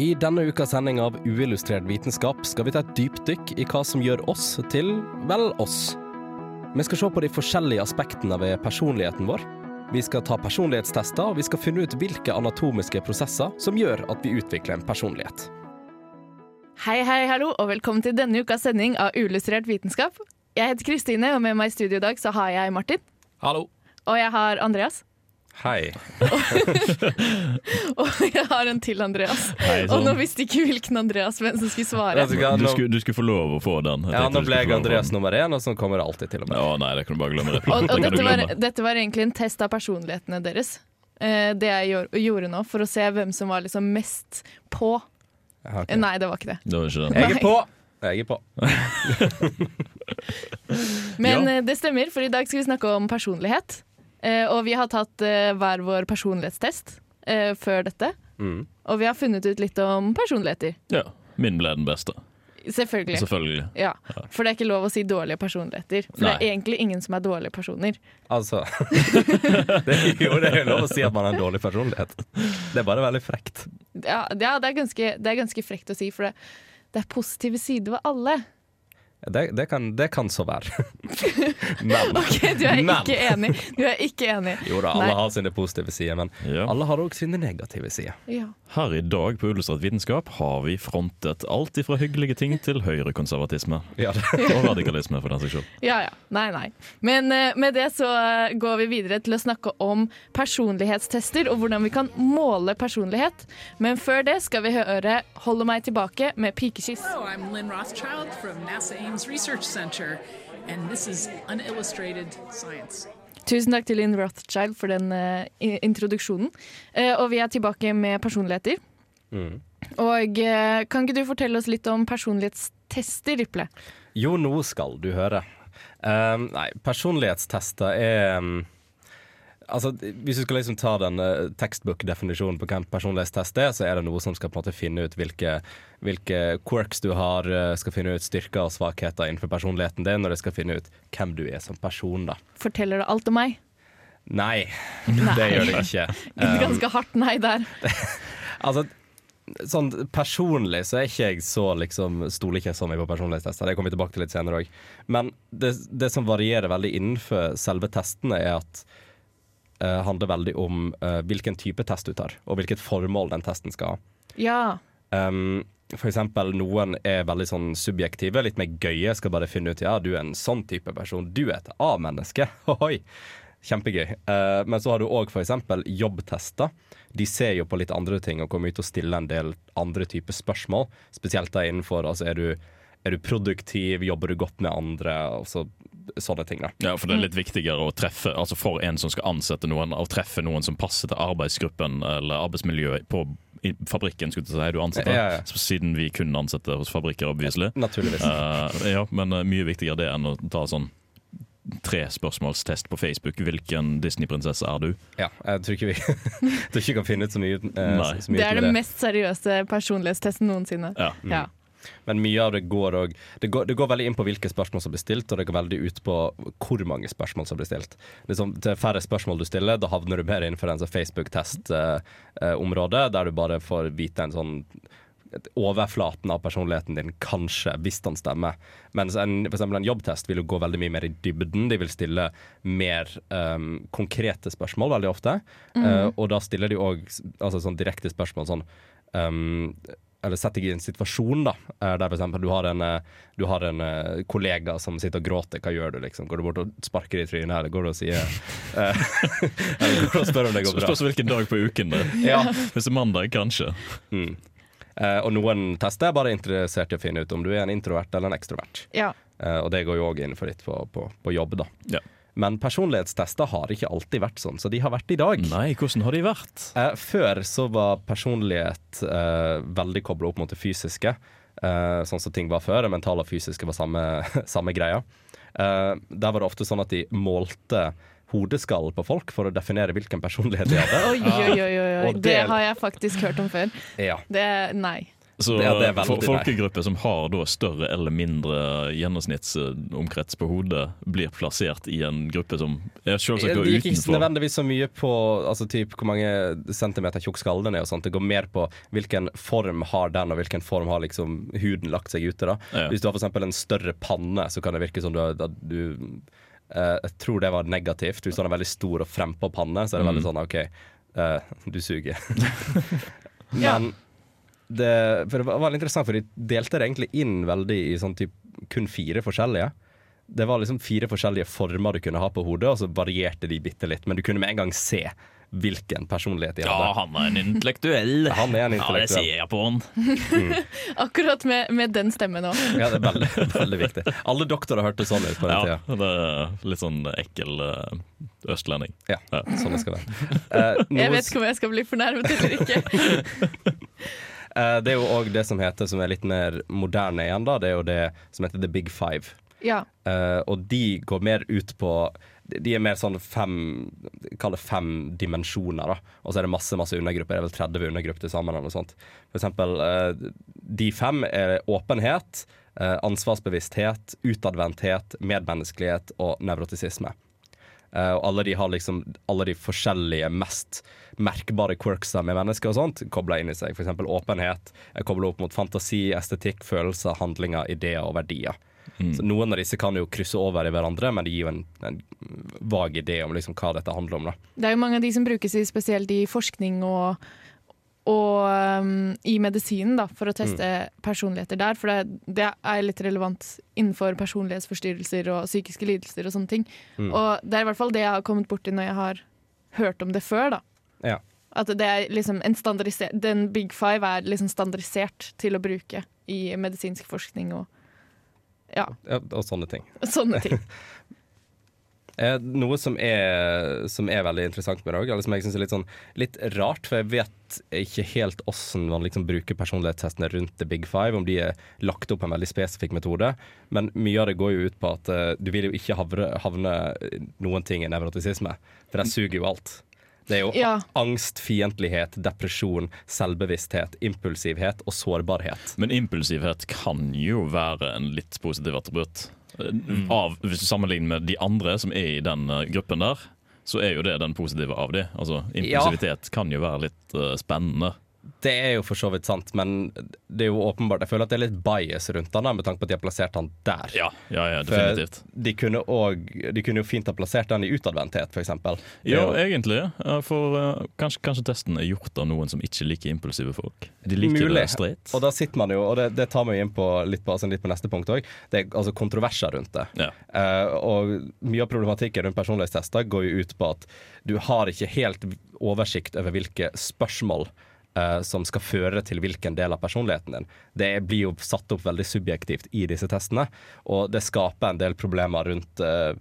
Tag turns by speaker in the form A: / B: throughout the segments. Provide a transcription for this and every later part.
A: I denne ukas sending av Uillustrert vitenskap skal vi ta et dypdykk i hva som gjør oss til, vel, oss. Vi skal se på de forskjellige aspektene ved personligheten vår. Vi skal ta personlighetstester, og vi skal finne ut hvilke anatomiske prosesser som gjør at vi utvikler en personlighet.
B: Hei, hei, hallo, og velkommen til denne ukas sending av Uillustrert vitenskap. Jeg heter Kristine, og med meg i studio i dag så har jeg Martin.
C: Hallo.
B: Og jeg har Andreas.
A: Hei.
B: Og jeg har en til Andreas.
C: Hei,
B: Og
C: sånn.
B: nå visste ikke hvilken Andreas hvem som skulle svare.
A: Du
C: skulle, du skulle få lov å få den. Jeg
A: ja, nå ble jeg Andreas nummer én, og sånn kommer det alltid til og med.
C: Ja, nei, det kan du bare glemme. Det.
B: Og, og dette, var, dette var egentlig en test av personlighetene deres. Eh, det jeg gjorde, gjorde nå, for å se hvem som var liksom mest på.
A: Ja, ok.
B: Eh, Nei, det var ikke det.
C: Det var ikke det.
A: Jeg er på! Jeg er på.
B: Men
C: Ja.
B: eh, det stemmer, for i dag skal vi snakke om personlighet. Eh, og vi har tatt eh, hver vår personlighetstest eh, før dette.
A: Mm.
B: Og vi har funnet ut litt om personligheter.
C: Ja, min ble den beste.
B: Selvfølgelig.
C: Selvfølgelig.
B: Ja, For det er ikke lov å si dårlige personligheter. For det er egentlig ingen som er dårlige personer.
A: Altså det, er Jo, det er lov å si at man har en dårlig personlighet. Det er bare veldig frekt.
B: Ja, ja det, er ganske, det er ganske frekt å si, for det, det er positive sider ved alle.
A: Det, det, kan, det kan så være. Men
B: Ok, Du er
A: Men.
B: ikke enig. Du er ikke enig.
A: Jo da, alle
B: Nei.
A: har sine positive sider, men
C: Ja.
A: alle har òg sine negative sider.
B: Ja.
C: Her i dag på Illustrert vitenskap har vi frontet alt ifra hyggelige ting til høyrekonservatisme.
A: Ja.
C: Og radikalisme, for den saks skyld.
B: ja ja. Nei, nei. Men eh, med det så eh, går vi videre til å snakke om personlighetstester og hvordan vi kan måle personlighet. Men før det skal vi høre 'Holde meg tilbake' med pikekyss.
D: Hello, I'm Lynn Rothschild from NASA Ames Research Center, and this is Unillustrated Science.
B: Tusen takk til Lynn Rothschild for den uh, introduksjonen. Uh, og vi er tilbake med personligheter.
A: Mm.
B: Og uh, kan ikke du fortelle oss litt om personlighetstester, Riple?
A: Jo, nå skal du høre. Nei, personlighetstester er um, Altså, Hvis du skal liksom ta den uh, textbook-definisjonen på hvem personlighetstest er, så er det noe som skal på en måte finne ut hvilke, hvilke quirks du har, uh, skal finne ut styrker og svakheter innenfor personligheten din, og det skal finne ut hvem du er som person. da.
B: Forteller det alt om meg?
A: Nei,
B: Nei.
A: det gjør det ikke.
B: Et ganske hardt nei der.
A: Altså, sånn personlig så er ikke jeg så liksom Stoler ikke så mye på personlighetstester. Det kommer vi tilbake til litt senere òg. Men det, det som varierer veldig innenfor selve testene, er at eh, handler veldig om uh, hvilken type test du tar, og hvilket formål den testen skal ha.
B: Ja.
A: Um, for eksempel noen er veldig sånn subjektive, litt mer gøye. Skal bare finne ut ja, du er en sånn type person. Du er et A-menneske. Ohoi. Kjempegøy. Uh, men så har du òg f.eks. jobbtester. De ser jo på litt andre ting og kommer ut og stiller en del andre typer spørsmål. Spesielt da innenfor altså er du, er du produktiv, jobber du godt med andre, og så, sånne ting. da.
C: Ja, for det er litt viktigere å treffe Altså for en som skal ansette noen, å treffe noen som passer til arbeidsgruppen eller arbeidsmiljøet på i fabrikken, skulle du si du ansetter.
A: Ja, ja.
C: Siden vi kun ansetter hos fabrikker, obviously.
A: Naturligvis.
C: Uh, ja, men eh, mye viktigere det enn å ta sånn tre spørsmålstest på Facebook. Hvilken Disney-prinsesse er du?
A: Ja, jeg tror ikke vi jeg tror ikke vi kan finne ut så mye,
C: Uh,
A: så mye
B: Det er den mest seriøse personlighetstesten noensinne.
C: Ja.
B: Ja.
A: Men mye av det går òg det, det går veldig inn på hvilke spørsmål som blir stilt, og det går veldig ut på hvor mange spørsmål som blir stilt. Liksom, til færre spørsmål du stiller, da havner du mer innenfor en sånn Facebook-test-område, der du bare får vite en sånn overflaten av personligheten din, kanskje, hvis den stemmer. Mens en, for eksempel en jobbtest vil jo gå veldig mye mer i dybden. De vil stille mer um, konkrete spørsmål veldig ofte. Eh, og da stiller de òg altså sånn direkte spørsmål sånn um, eller sett deg i en situasjon da, eh, der for du har en, eh, du har en eh, kollega som sitter og gråter. Hva gjør du? liksom? Går du bort og sparker i trynet, eller går du og sier eh, Eller går du og spør om det går bra?
C: Spørs hvilken dag på uken det er.
A: Ja.
C: Hvis det er mandag, kanskje.
A: Mm. Eh, og noen tester er bare interessert i å finne ut om du er en introvert eller en ekstrovert.
B: Ja.
A: Eh, og det går jo òg innenfor litt på, på, på jobb, da.
C: Ja.
A: Men personlighetstester har ikke alltid vært sånn, så de har vært i dag.
C: Nei, hvordan har de vært?
A: Eh, før så var personlighet eh, veldig kobla opp mot det fysiske. Eh, sånn som ting var før. Det mentale og fysiske var samme, samme greia. Eh, der var det ofte sånn at de målte hodeskallen på folk for å definere hvilken personlighet de hadde.
B: Oi, oi, oi, oi, oi. Det
A: det-
B: har jeg faktisk hørt om før.
A: Ja.
B: Det Nei.
C: Så
A: Ja, det er
C: for, folkegrupper som har da større eller mindre gjennomsnittsomkrets på hodet, blir plassert i en gruppe som er selvsagt utenfor?
A: Det gikk ikke nødvendigvis så mye på altså, typ, hvor mange centimeter tjukk skallen er. og sånt. Det går mer på hvilken form har den, og hvilken form har liksom huden lagt seg ute. da.
C: Ja.
A: Hvis du har for en større panne, så kan det virke som du, at du uh, Jeg tror det var negativt. Hvis du har en veldig stor og frempå panne, så er det veldig sånn OK, uh, du suger. Men det, for det var veldig interessant, for de delte det egentlig inn veldig i sånn typ kun fire forskjellige. Det var liksom fire forskjellige former du kunne ha på hodet, og så varierte de bitte litt. Men du kunne med en gang se hvilken personlighet de hadde.
C: Ja, han er en intellektuell.
A: Han er en
C: Ja, det sier jeg på han.
B: Akkurat med, med den stemmen òg.
A: Ja, det er veldig, veldig viktig. Alle doktorer hørte sånn ut på den
C: Ja,
A: tida.
C: det er litt sånn ekkel eh, østlending.
A: Ja, sånn det skal være. Eh, noe
B: Jeg vet ikke om jeg skal bli fornærmet eller ikke.
A: Eh, det er jo òg det som heter, som er litt mer moderne igjen, da. Det er jo det som heter The Big Five.
B: Ja.
A: Uh, og de går mer ut på De er mer sånn fem Kall det fem dimensjoner, da. Og så er det masse masse undergrupper. Det er vel 30 undergrupper til sammen. eller noe sånt. For eksempel uh, de fem er åpenhet, uh, ansvarsbevissthet, utadvendthet, medmenneskelighet og nevrotisisme. Eh, og alle de har liksom alle de forskjellige mest merkbare quirksa med mennesker og sånt kobla inn i seg. F.eks. åpenhet er kobla opp mot fantasi, estetikk, følelser, handlinger, ideer og verdier. Så Noen av disse kan jo krysse over i hverandre, men det gir jo en, en vag idé om liksom hva dette handler om. da.
B: Det er jo mange av de som brukes i, spesielt i forskning og, og um, i medisinen, da, for å teste personligheter der. For det, det er litt relevant innenfor personlighetsforstyrrelser og psykiske lidelser og sånne ting. Og det er i hvert fall det jeg har kommet borti når jeg har hørt om det før. da.
A: Ja.
B: At det er liksom en standardisert Den Big Five er liksom standardisert til å bruke i medisinsk forskning og ja,
A: Ja, og sånne ting.
B: sånne ting.
A: Eh, noe som er, som er veldig interessant med det òg, eller som jeg syns er litt, sånn, litt rart, for jeg vet ikke helt åssen man liksom bruker personlighetstestene rundt The Big Five, om de er lagt opp på en veldig spesifikk metode. Men mye av det går jo ut på at uh, du vil jo ikke havre, havne noen ting i nevrotisisme, for det suger jo alt. Det er jo
B: Ja.
A: angst, fiendtlighet, depresjon, selvbevissthet, impulsivhet og sårbarhet.
C: Men impulsivhet kan jo være en litt positiv attributt. Eh, Av, hvis du sammenligner med de andre som er i den eh, gruppen der, så er jo det den positive av de. Altså, impulsivitet kan jo være litt uh, spennende.
A: Det er jo for så vidt sant, men det er jo åpenbart Jeg føler at det er litt bias rundt han da, med tanke på at de har plassert han der.
C: Ja, ja, ja definitivt.
A: De kunne, også, de kunne jo fint ha plassert den i utadvendthet, f.eks.
C: Ja, egentlig. For uh, kanskje, kanskje testen er gjort av noen som ikke liker impulsive folk. De liker
A: Mulig.
C: det straight.
A: Og da sitter man jo, og det, det tar meg inn på litt på, altså litt på neste punkt òg, det er altså kontroverser rundt det.
C: Ja.
A: Uh, og mye av problematikken rundt personlighetstester går jo ut på at du har ikke helt oversikt over hvilke spørsmål eh, som skal føre til hvilken del av personligheten din. Det blir jo satt opp veldig subjektivt i disse testene, og det skaper en del problemer rundt uh,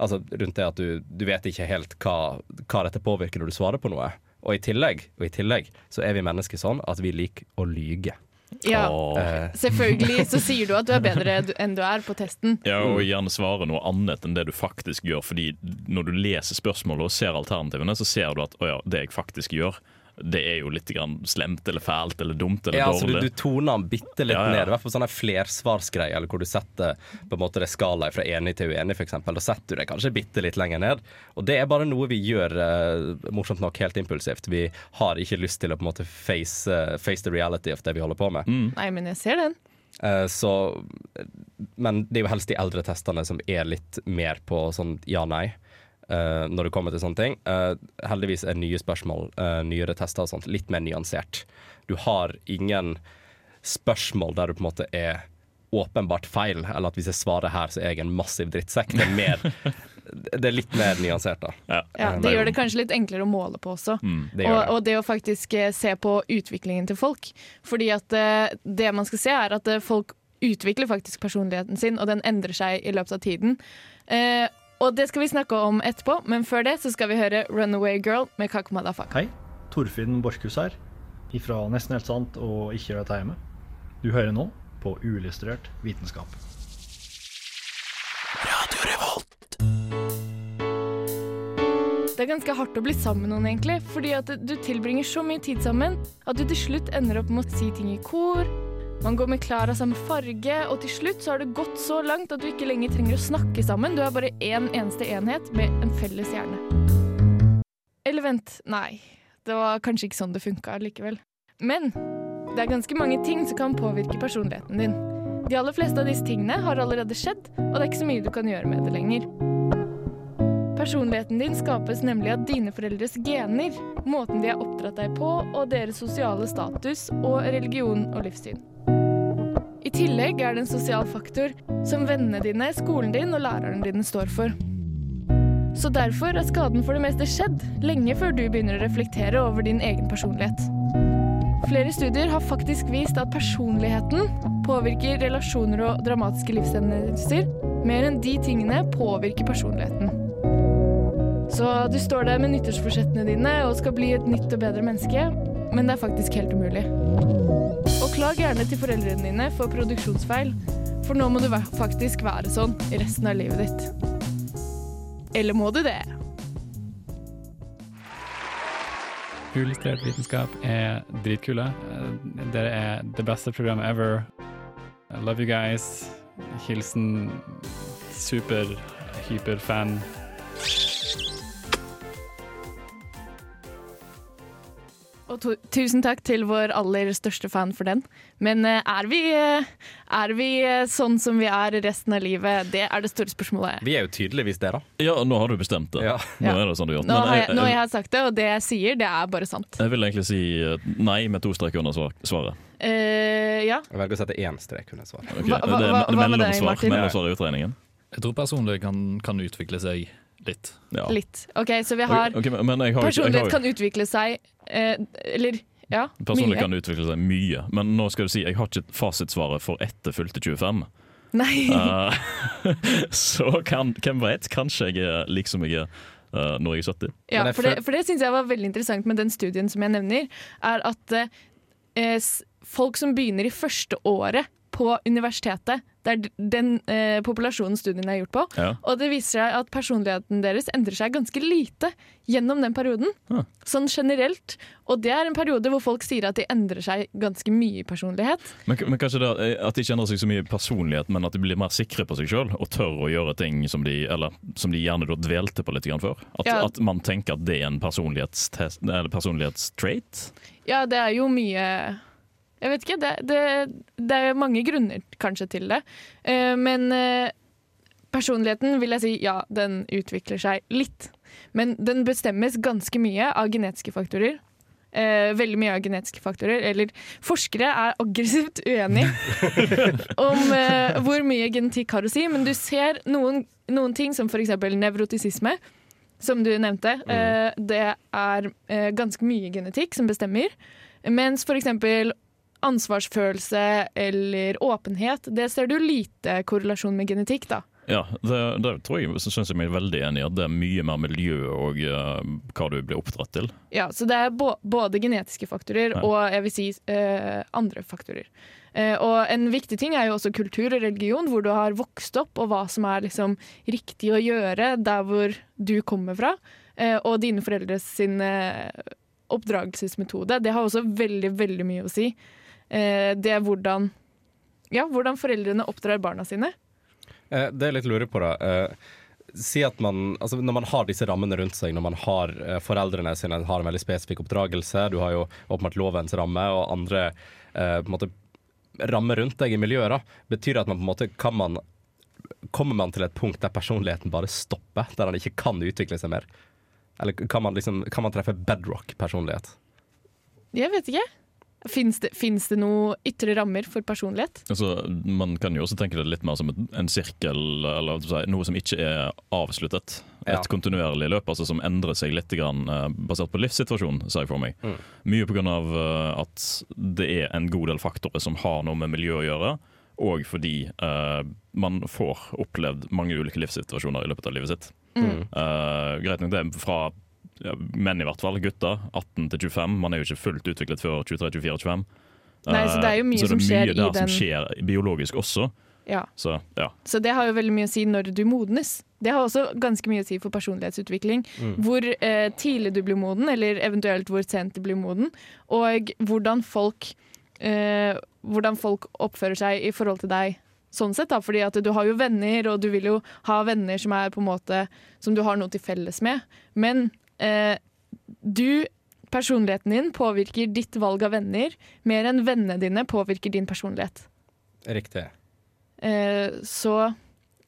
A: Altså rundt det at du, du vet ikke helt hva, hva dette påvirker når du svarer på noe. Og i tillegg, og i tillegg så er vi mennesker sånn at vi liker å lyge.
B: Ja.
A: Eh,
B: Selvfølgelig så sier du at du er bedre enn du er på testen.
C: Ja, og gjerne svare noe annet enn det du faktisk gjør. Fordi når du leser spørsmålet og ser alternativene, så ser du at å ja, det jeg faktisk gjør, det er jo litt grann slemt eller fælt eller dumt eller
A: Ja, altså du, du toner den bitte litt
C: Ja, ja.
A: ned. I hvert fall sånne flersvarsgreier, eller hvor du setter på en måte det skalaet fra enig til uenig, f.eks. Da setter du det kanskje bitte litt lenger ned. Og det er bare noe vi gjør, uh, morsomt nok, helt impulsivt. Vi har ikke lyst til å på en måte face, uh, face the reality of det vi holder på med.
B: Nei, men jeg ser den.
A: Eh, så Men det er jo helst de eldre testene som er litt mer på sånn ja-nei. Eh, når det kommer til sånne ting. Uh, heldigvis er nye spørsmål, uh, nyere tester og sånt, litt mer nyansert. Du har ingen spørsmål der du på en måte er åpenbart feil, eller at hvis jeg svarer her, så er jeg en massiv drittsekk. Det er, mer, det er litt mer nyansert, da.
C: Ja.
B: Ja, det gjør det kanskje litt enklere å måle på også.
A: Det
B: og,
A: det.
B: og det å faktisk se på utviklingen til folk. Fordi at det man skal se, er at folk utvikler faktisk personligheten sin, og den endrer seg i løpet av tiden. Eh, og det skal vi snakke om etterpå, men før det så skal vi høre 'Runaway Girl' med Kak Madafak.
E: Hei, Torfinn Borchhus her, ifra Nesten helt sant og Ikke gjør dette hjemme. Du hører nå på Uillustrert vitenskap.
B: det er ganske hardt å bli sammen med noen, egentlig. Fordi at du tilbringer så mye tid sammen at du til slutt ender opp med å si ting i kor. Man går med klær av samme farge, og til slutt så har det gått så langt at du ikke lenger trenger å snakke sammen. Du er bare én en eneste enhet med en felles hjerne. Eller vent, nei. Det var kanskje ikke sånn det funka likevel. Men det er ganske mange ting som kan påvirke personligheten din. De aller fleste av disse tingene har allerede skjedd, og det er ikke så mye du kan gjøre med det lenger. Personligheten din skapes nemlig av dine foreldres gener, måten de har oppdratt deg på, og deres sosiale status og religion og livssyn. I tillegg er det en sosial faktor som vennene dine, skolen din og læreren din står for. Så derfor er skaden for det meste skjedd lenge før du begynner å reflektere over din egen personlighet. Flere studier har faktisk vist at personligheten påvirker relasjoner og dramatiske livshendelser mer enn de tingene påvirker personligheten. Så du står der med nyttårsforsettene dine og skal bli et nytt og bedre menneske, men det er faktisk helt umulig. Klag gjerne til foreldrene dine for produksjonsfeil, for nå må du faktisk være sånn resten av livet ditt. Eller må du det?
F: Uillustrert vitenskap er dritkule. Dere er det beste programmet ever. I love you guys. Hilsen super,
B: Og to tusen takk til vår aller største fan for den. Men eh, er vi, eh, er vi eh, sånn som vi er resten av livet? Det er det store spørsmålet.
A: Vi er jo tydeligvis det, da.
C: Ja, nå har du bestemt det.
A: Ja.
C: Nå er det sånn du gjør.
B: Nå har
C: jeg,
B: jeg, har
C: jeg,
B: jeg sagt det, og det jeg sier, det er bare sant.
C: jeg vil egentlig si nei med to streker under svaret.
B: Uh, ja.
A: Jeg velger å sette én strek under svaret.
C: Okay.
B: Hva- hva-
C: det er
B: hva- hva med deg,
C: mellomsvar,
B: Martin?
C: mellomsvar i utregningen.
G: Jeg tror personlig kan, kan utvikle seg litt.
C: Ja.
B: Litt. OK, så vi har
C: okay, men jeg har, ikke- jeg
B: Personlighet
C: har,
B: kan utvikle seg eh, Eller, ja,
C: personlig
B: mye.
C: kan utvikle seg mye, men nå skal du si jeg har ikke fasitsvaret for etter fylte 25.
B: Nei.
C: Uh, så kan, hvem vet, kanskje jeg er lik som jeg er uh, når jeg er 70.
B: Ja, for det, for det syns jeg var veldig interessant med den studien som jeg nevner, er at uh, folk som begynner i første året på universitetet, det er den eh, populasjonen studien er gjort på,
C: Ja.
B: og det viser seg at personligheten deres endrer seg ganske lite gjennom den perioden.
C: Ja.
B: Sånn generelt. Og det er en periode hvor folk sier at de endrer seg ganske mye i personlighet.
C: Men, men kanskje det er at de ikke endrer seg så mye i personlighet, men at de blir mer sikre på seg sjøl og tør å gjøre ting som de, eller, som de gjerne dvelte på litt grann før. At,
B: Ja.
C: at man tenker at det er en personlighetstrait.
B: Ja, det er jo mye Jeg vet ikke. Det, det, det er mange grunner kanskje til det. Eh, men eh, personligheten vil jeg si ja, den utvikler seg litt. Men den bestemmes ganske mye av genetiske faktorer. Eh, veldig mye av genetiske faktorer. Eller forskere er aggressivt uenige om eh, hvor mye genetikk har å si, men du ser noen, noen ting som f.eks. nevrotisisme. Som du nevnte. Eh, det er ganske mye genetikk som bestemmer. Mens f.eks. ansvarsfølelse eller åpenhet, det ser du lite korrelasjon med genetikk, da.
C: Ja, det, det tror jeg, synes jeg meg veldig enig i at det er mye mer miljø og uh, hva du blir oppdratt til.
B: Ja, så det er bå- både genetiske faktorer
C: Ja.
B: og jeg vil si uh, andre faktorer. Uh, og en viktig ting er jo også kultur og religion, hvor du har vokst opp, og hva som er liksom riktig å gjøre der hvor du kommer fra. Og dine foreldres sin oppdragelsesmetode. Det har også veldig, veldig mye å si. Eh, det er hvordan, ja, hvordan foreldrene oppdrar barna sine.
A: Eh, det jeg litt lurer på, da. Eh, si at man, altså Når man har disse rammene rundt seg, når man har foreldrene sine har en veldig spesifikk oppdragelse, du har jo åpenbart lovens ramme og andre eh, måte rammer rundt deg i miljøet, da, betyr det at man på en måte kan man Kommer man til et punkt der personligheten bare stopper, der han ikke kan utvikle seg mer? Eller kan man, liksom, kan man treffe bedrock personlighet?
B: Jeg vet ikke. Fins det, finnes det noen ytre rammer for personlighet?
C: Altså, man kan jo også tenke det litt mer som en, sirkel, eller noe som ikke er avsluttet. Et
A: Ja.
C: kontinuerlig løp altså som endrer seg litt grann, eh, basert på livssituasjonen, ser jeg for meg. Mye pga. Uh, at det er en god del faktorer som har noe med miljø å gjøre, og fordi uh, man får opplevd mange ulike livssituasjoner i løpet av livet sitt. Eh, greit nok det er fra ja, menn i hvert fall, gutter, 18 til 25. Man er jo ikke fullt utviklet før 23, 24, 25.
B: Nei, så det er jo mye
C: så det
B: som skjer
C: mye
B: i
C: der som skjer biologisk også,
B: Ja.
C: Så ja.
B: Så det har jo veldig mye å si når du modnes. Det har også ganske mye å si for personlighetsutvikling. Hvor eh, tidlig du blir moden, eller eventuelt hvor sent du blir moden. Og hvordan folk, eh, hvordan folk oppfører seg i forhold til deg sånn sett. da, fordi at du har jo venner, og du vil jo ha venner som er på en måte som du har noe til felles med. Men eh, du, personligheten din, påvirker ditt valg av venner mer enn vennene dine påvirker din personlighet.
A: Riktig.
B: Eh, så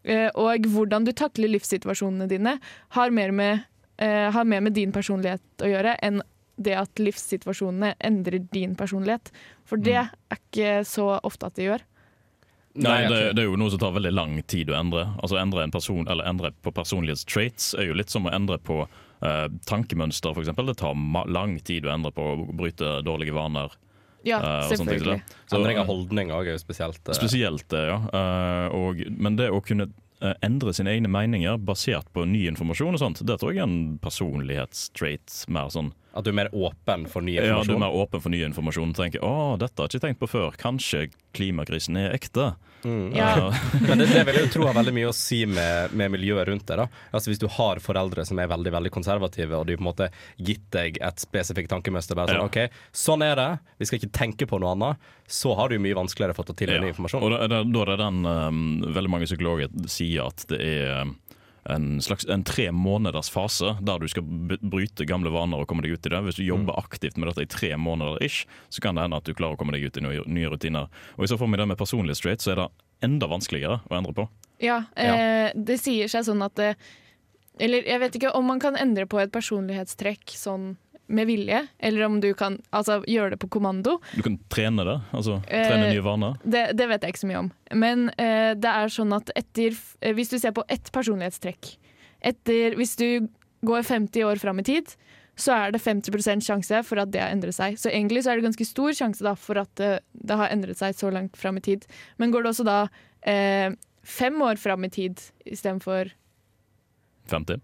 B: eh, Og hvordan du takler livssituasjonene dine, har mer, med, eh, har mer med din personlighet å gjøre enn det at livssituasjonene endrer din personlighet. For det er ikke så ofte at det gjør.
C: Nei, det, det er jo noe som tar veldig lang tid å endre. Altså Endre en person, eller endre på personlighetstraits er jo litt som å endre på eh, tankemønster, f.eks. Det tar ma lang tid å endre på å bryte dårlige vaner.
B: Ja,
C: eh,
B: selvfølgelig.
C: Så,
A: Endring av holdning òg er jo spesielt. Uh...
C: Spesielt ja. Eh, og, men det å kunne endre sine egne meninger basert på ny informasjon og sånt, det tror jeg er en personlighetstrait. Mer sånn
A: At du er mer åpen for ny
C: ja, du er mer åpen for ny informasjon og tenker å, dette har jeg ikke tenkt på før, kanskje klimakrisen er ekte.
B: Ja.
C: Eh,
A: Men det, det vil jeg jo tro har veldig mye å si med, med miljøet rundt da. Altså Hvis du har foreldre som er veldig veldig konservative, og de på en måte gitt deg et spesifikt tankemønster, bare sånn
C: Ja.
A: OK, sånn er det, vi skal ikke tenke på noe annet, så har du mye vanskeligere for å ta til deg ny informasjon.
C: Og da, da, da er det den um, Veldig mange psykologer sier at det er um, en slags en tre måneders fase der du skal bryte gamle vaner og komme deg ut i det. Hvis du jobber aktivt med dette i tre måneder, ish, så kan det hende at du klarer å komme deg ut i nye, nye rutiner. Og i så fall med det med personlighetstrait, så er det enda vanskeligere å endre på.
B: Ja, eh, det sier seg sånn at det, Eller jeg vet ikke om man kan endre på et personlighetstrekk sånn med vilje, eller om du kan altså, gjøre det på kommando.
C: Du kan trene det. altså Trene
B: Eh,
C: nye vaner.
B: Det, det vet jeg ikke så mye om. Men eh, det er sånn at etter eh, Hvis du ser på ett personlighetstrekk etter, Hvis du går 50 år fram i tid, så er det 50% sjanse for at det har endret seg. Så egentlig så er det ganske stor sjanse da, for at det, det har endret seg så langt fram i tid. Men går det også da eh, fem år fram i tid istedenfor
C: 50.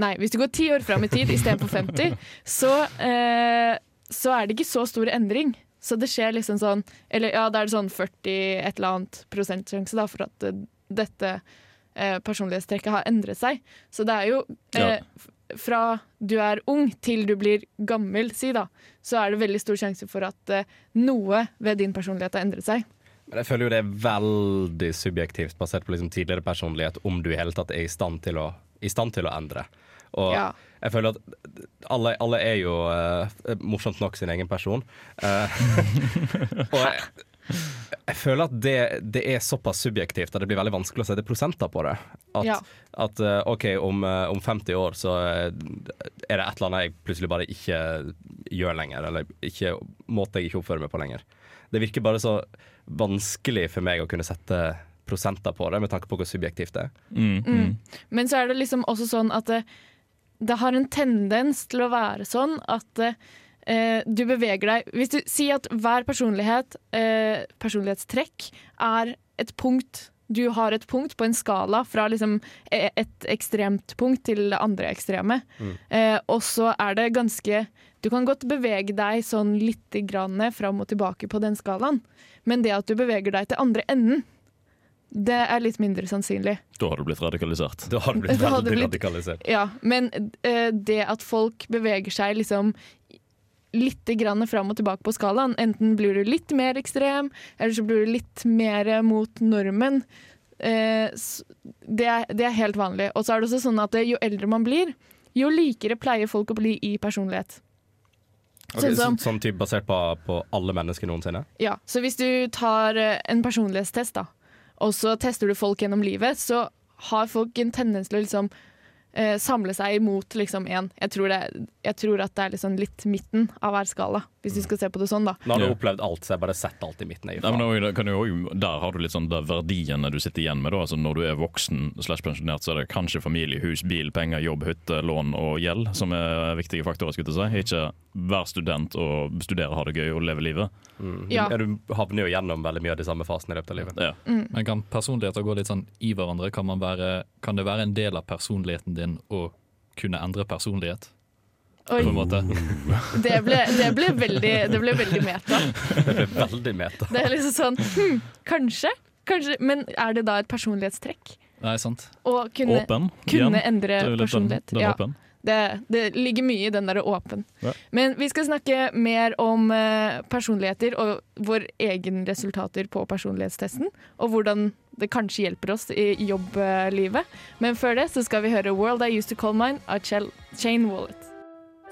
B: Nei, hvis du går ti år fram i tid istedenfor 50, så, eh, så er det ikke så stor endring. Så det skjer liksom sånn Eller ja, da er det sånn 40 et eller annet prosentsjanse da, for at eh, dette eh, personlighetstrekket har endret seg. Så det er jo eh, ja. fra du er ung til du blir gammel, si da, så er det veldig stor sjanse for at eh, noe ved din personlighet har endret seg.
A: Men jeg føler jo det er veldig subjektivt, basert på liksom tidligere personlighet, om du i hele tatt er i stand til å, i stand til å endre. Og
B: Ja.
A: jeg føler at alle, alle er jo uh, morsomt nok sin egen person. Uh, og jeg, jeg føler at det, det er såpass subjektivt at det blir veldig vanskelig å sette prosenter på det. At,
B: Ja.
A: at eh, OK, om, om 50 år så er det et eller annet jeg plutselig bare ikke gjør lenger, eller ikke, måte jeg ikke oppfører meg på lenger. Det virker bare så vanskelig for meg å kunne sette prosenter på det, med tanke på hvor subjektivt det er.
C: Mm, mm.
B: Men så er det liksom også sånn at det, det har en tendens til å være sånn at eh, du beveger deg Hvis du sier at hver personlighet, eh, personlighetstrekk, er et punkt Du har et punkt på en skala fra liksom e- et ekstremt punkt til det andre ekstreme. Eh, og så er det ganske Du kan godt bevege deg sånn lite grann fram og tilbake på den skalaen, men det at du beveger deg til andre enden, det er litt mindre sannsynlig.
C: Da har du blitt radikalisert.
A: Da har du blitt veldig
B: blitt-
A: radikalisert.
B: Ja, men uh, det at folk beveger seg liksom litt grann fram og tilbake på skalaen, enten blir du litt mer ekstrem, eller så blir du litt mer mot normen, uh, det, er, det er helt vanlig. Og så er det også sånn at eh, jo eldre man blir, jo likere pleier folk å bli i personlighet.
A: Okay,
B: Sånn som-
A: så, sånn typ basert på, på alle mennesker noensinne?
B: Ja, så hvis du tar en personlighetstest, da, og så tester du folk gjennom livet, så har folk en tendens til å liksom eh, samle seg imot liksom én. Jeg, tror det- jeg tror at det er liksom litt midten av hver skala, hvis du skal se på det sånn, da.
A: Nå har du opplevd alt, så jeg bare sett alt i midten.
C: Jo, også- der har du litt sånn de verdiene du sitter igjen med. Da. Altså, når du er voksen slash pensjonert, så er det kanskje familie, hus, bil, penger, jobb, hytte, lån og gjeld som er viktige faktorer. skulle jeg si. Ikke være student og studere, ha det gøy og leve livet.
A: mm.
B: Ja.
A: Ja, Du havner jo gjennom veldig mye av de samme fasene i løpet av livet.
C: Ja.
G: Men kan personligheter gå litt sånn i hverandre? Kan, man være, kan det være en del av personligheten din å kunne endre personlighet?
B: Oi,
G: På en måte.
B: det ble, det ble, veldig, det ble veldig meta.
A: Det ble veldig meta.
B: Det er liksom sånn hm, kanskje? kanskje, men er det da et personlighetstrekk?
G: Nei, sant.
B: Å kunne,
C: Åpen.
B: kunne endre
C: Det er den,
B: personlighet.
C: den
B: Ja.
C: åpen.
B: Det, det ligger mye i den der åpen.
C: Ja.
B: Men vi skal snakke mer om eh, personligheter og våre egne resultater på personlighetstesten. Og hvordan det kanskje hjelper oss i jobblivet. Men før det så skal vi høre 'World I Used To Call Mine' av Chain Wallet.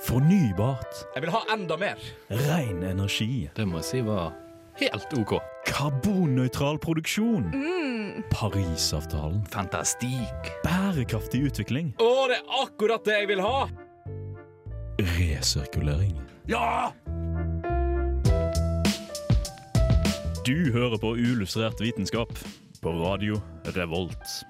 C: Fornybart.
A: Jeg vil ha enda mer!
C: Ren energi.
G: Det må jeg si var helt OK.
C: Karbonnøytral produksjon. Parisavtalen.
G: Fantastikk.
C: Bærekraftig utvikling.
A: Å, det er akkurat det jeg vil ha!
C: Resirkulering.
A: Ja!
C: Du hører på Ulustrert vitenskap på radio Revolt.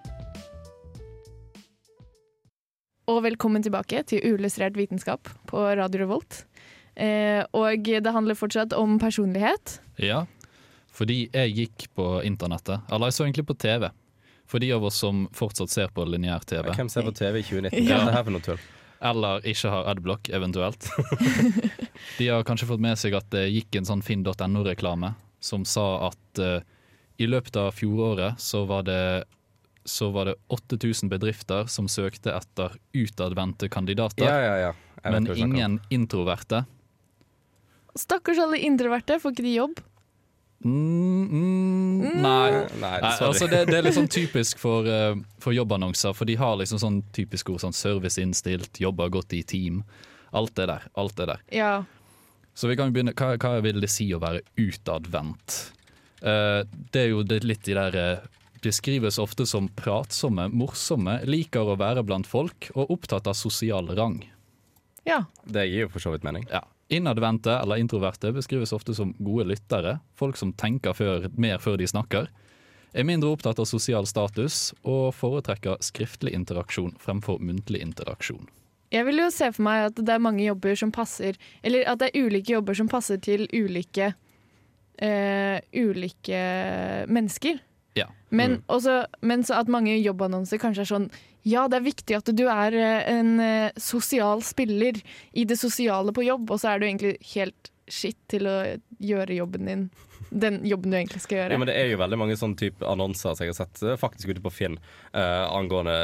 B: Og velkommen tilbake til Ulustrert vitenskap på Radio Revolt. Eh, og det handler fortsatt om personlighet.
G: Ja, fordi jeg gikk på internettet, eller jeg så egentlig på TV. For de av oss som fortsatt ser på lineær TV,
A: Hvem ser på TV i 2019?
B: Ja.
A: Er det her for noe tull?
G: eller ikke har adblock eventuelt. de har kanskje fått med seg at det gikk en sånn finn.no-reklame som sa at uh, i løpet av fjoråret så var det så var det 8000 bedrifter som søkte etter utadvendte kandidater,
A: Ja, ja, ja.
G: Men ingen introverte.
B: Stakkars alle introverte, får ikke de jobb?
G: Mm, mm, nei.
A: Nei,
G: Nei, altså det, det er litt sånn typisk for, uh, for jobbannonser, for de har liksom sånn typisk ord sånn serviceinnstilt, jobber godt i team. Alt det der. alt det der.
B: Ja.
G: Så vi kan begynne. Hva, hva vil det si å være utadvendt? Uh, det er jo det litt de der uh, Beskrives ofte som pratsomme, morsomme, liker å være blant folk og opptatt av sosial rang.
B: ja.
A: Det gir jo for så vidt mening.
G: Ja. Innadvendte eller introverte beskrives ofte som gode lyttere, folk som tenker før, mer før de snakker, er mindre opptatt av sosial status og foretrekker skriftlig interaksjon fremfor muntlig interaksjon.
B: Jeg vil jo se for meg at det er mange jobber som passer Eller at det er ulike jobber som passer til ulike eh, Ulike mennesker.
G: Ja.
B: Men,
A: Mm.
B: også, men så at mange jobbannonser kanskje er sånn Ja, det er viktig at du er eh, en eh, sosial spiller i det sosiale på jobb, og så er du egentlig helt skitt til å gjøre jobben din. Den jobben du egentlig skal gjøre.
A: Ja, men Det er jo veldig mange sånne type annonser som jeg har sett eh, faktisk ute på Finn uh, angående